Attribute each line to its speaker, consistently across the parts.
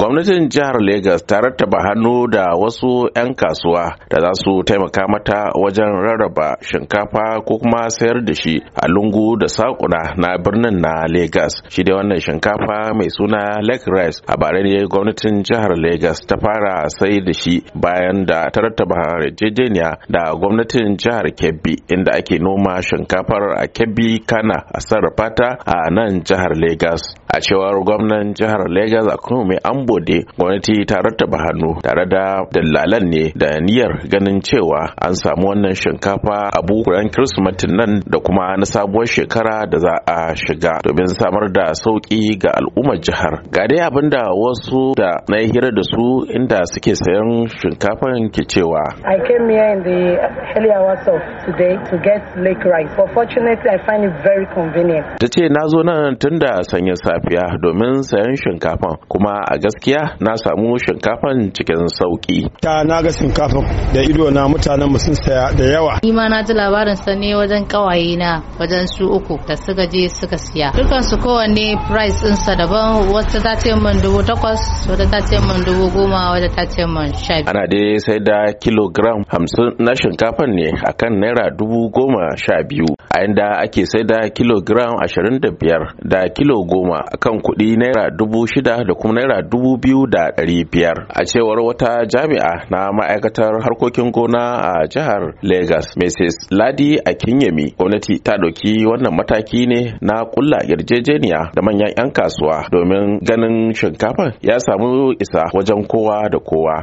Speaker 1: gwamnatin jihar Legas ta rattaba hannu da wasu 'yan kasuwa da za su taimaka mata wajen rarraba shinkafa ko kuma sayar da shi a lungu da sakuna na birnin na Legas. Shi dai wannan shinkafa mai suna Lake Rice a bare ne gwamnatin jihar Legas ta fara sai da shi bayan da ta rattaba yarjejeniya da gwamnatin jihar Kebbi inda ake noma shinkafar a Kebbi kana a sarrafa ta a nan jihar Legas. A cewar gwamnan jihar Legas a mai ambode gwamnati ta rattaba hannu tare da dallalan ne da niyyar ganin cewa an samu wannan shinkafa a bukuran kirsimetin nan da kuma na sabuwar shekara da za a shiga domin samar da sauƙi ga al'ummar jihar. Ga dai abin da wasu da na hira da su inda suke sayan shinkafan ke cewa
Speaker 2: I came here in the early hours of today to get lake rice but fortunately I find it very convenient.
Speaker 1: Ta ce na zo nan tun da sanyin safiya domin sayan shinkafan. Kuma a gaskiya na samu shinkafan cikin sauƙi
Speaker 3: ta na ga shinkafan da ido na mutanen sun saya da yawa.
Speaker 4: Ni ma na ji labarin sa ne wajen kawaye na wajen su uku da suka je suka siya. Dukan su kowanne price din sa daban wata ta ce min dubu takwas wata ta ce min dubu goma wata ta ce min sha
Speaker 1: ana dai sai da kilogram hamsin na shinkafan ne akan naira dubu goma sha biyu. A inda ake sai da kilogram ashirin da biyar da kilo goma akan kuɗi naira dubu shida da kuma naira dubu biyu da ɗari biyar a cewar wata jami'a na ma'aikatar harkokin gona a jihar Legas Mrs. Ladi Akinyemi gwamnati ta ɗauki wannan mataki ne na kulla yarjejeniya da manyan 'yan kasuwa domin ganin shinkafa ya samu isa wajen kowa da kowa.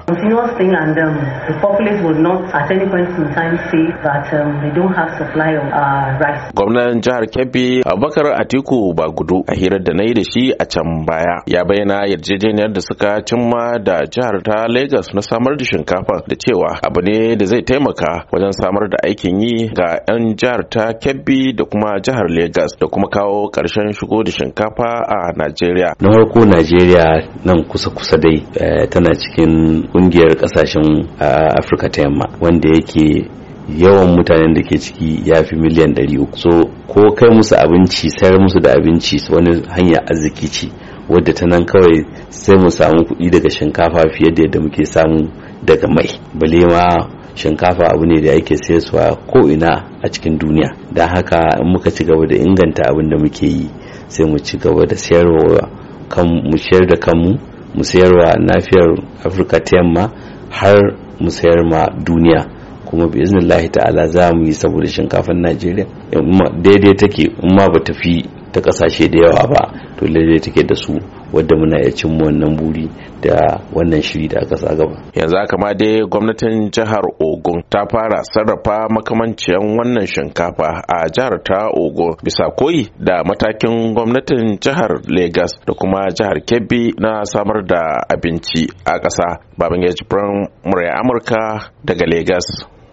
Speaker 5: um, the populace would not at any point in time say that um, they don't have supply of uh,
Speaker 1: Gwamnan jihar Kebbi Abubakar Atiku Bagudu a hirar da na yi da shi a can baya ya bayyana yarjejeniyar da suka cimma da jihar ta Lagos na samar da shinkafa da cewa abu ne da zai taimaka wajen samar da aikin yi ga 'yan jihar ta Kebbi da kuma jihar Lagos da kuma kawo ƙarshen shigo da shinkafa a Najeriya.
Speaker 6: Na farko Najeriya nan kusa-kusa dai tana cikin ƙungiyar ƙasashen Afirka ta yamma wanda yake yawan mutanen da ke ciki ya fi miliyan 300 so ko kai musu abinci sayar musu da abinci wani hanya arziki ce wadda ta nan kawai sai mu samu kuɗi daga shinkafa fiye da yadda muke samu daga mai. Bale ma shinkafa abu ne da ake sayarwa ko ina a cikin duniya. Don haka in muka ci gaba da inganta abin da muke yi sai mu ci gaba da sayarwa kan mu sayar da kanmu mu sayarwa nafiyar afirka ta yamma har mu sayar ma duniya. Kuma bi iznillahi ta'ala za mu yi saboda shinkafan najeriya. Daidai take in ma ba tafi ta ƙasashe da yawa ba to daidai take da su wadda muna iya cin wannan buri da wannan shiri da aka sa gaba.
Speaker 1: Yanzu haka ma dai gwamnatin jihar ogun ta fara sarrafa makamanciyan wannan shinkafa a jihar ta ogun bisa koyi da matakin gwamnatin jihar Legas da kuma jihar kebbi na samar da abinci a ƙasa. Baban ya murya amurka daga Legas.